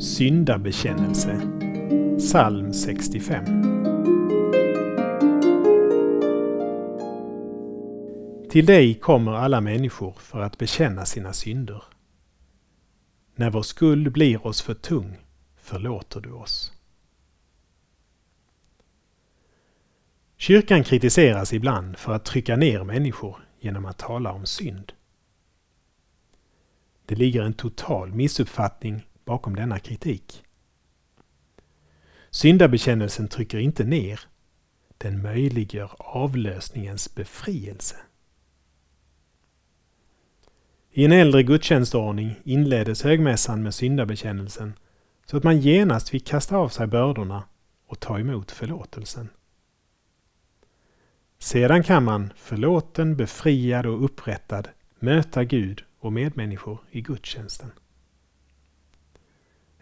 Syndabekännelse Psalm 65 Till dig kommer alla människor för att bekänna sina synder. När vår skuld blir oss för tung förlåter du oss. Kyrkan kritiseras ibland för att trycka ner människor genom att tala om synd. Det ligger en total missuppfattning bakom denna kritik. Syndabekännelsen trycker inte ner, den möjliggör avlösningens befrielse. I en äldre gudstjänstordning inleddes högmässan med syndabekännelsen så att man genast fick kasta av sig bördorna och ta emot förlåtelsen. Sedan kan man, förlåten, befriad och upprättad, möta Gud och medmänniskor i gudstjänsten.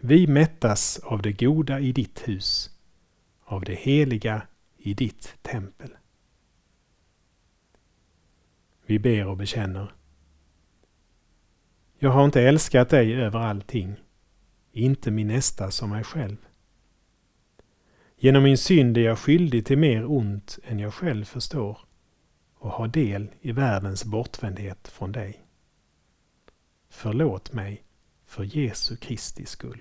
Vi mättas av det goda i ditt hus, av det heliga i ditt tempel. Vi ber och bekänner. Jag har inte älskat dig över allting, inte min nästa som mig själv. Genom min synd är jag skyldig till mer ont än jag själv förstår och har del i världens bortvändhet från dig. Förlåt mig för Jesu Kristi skull.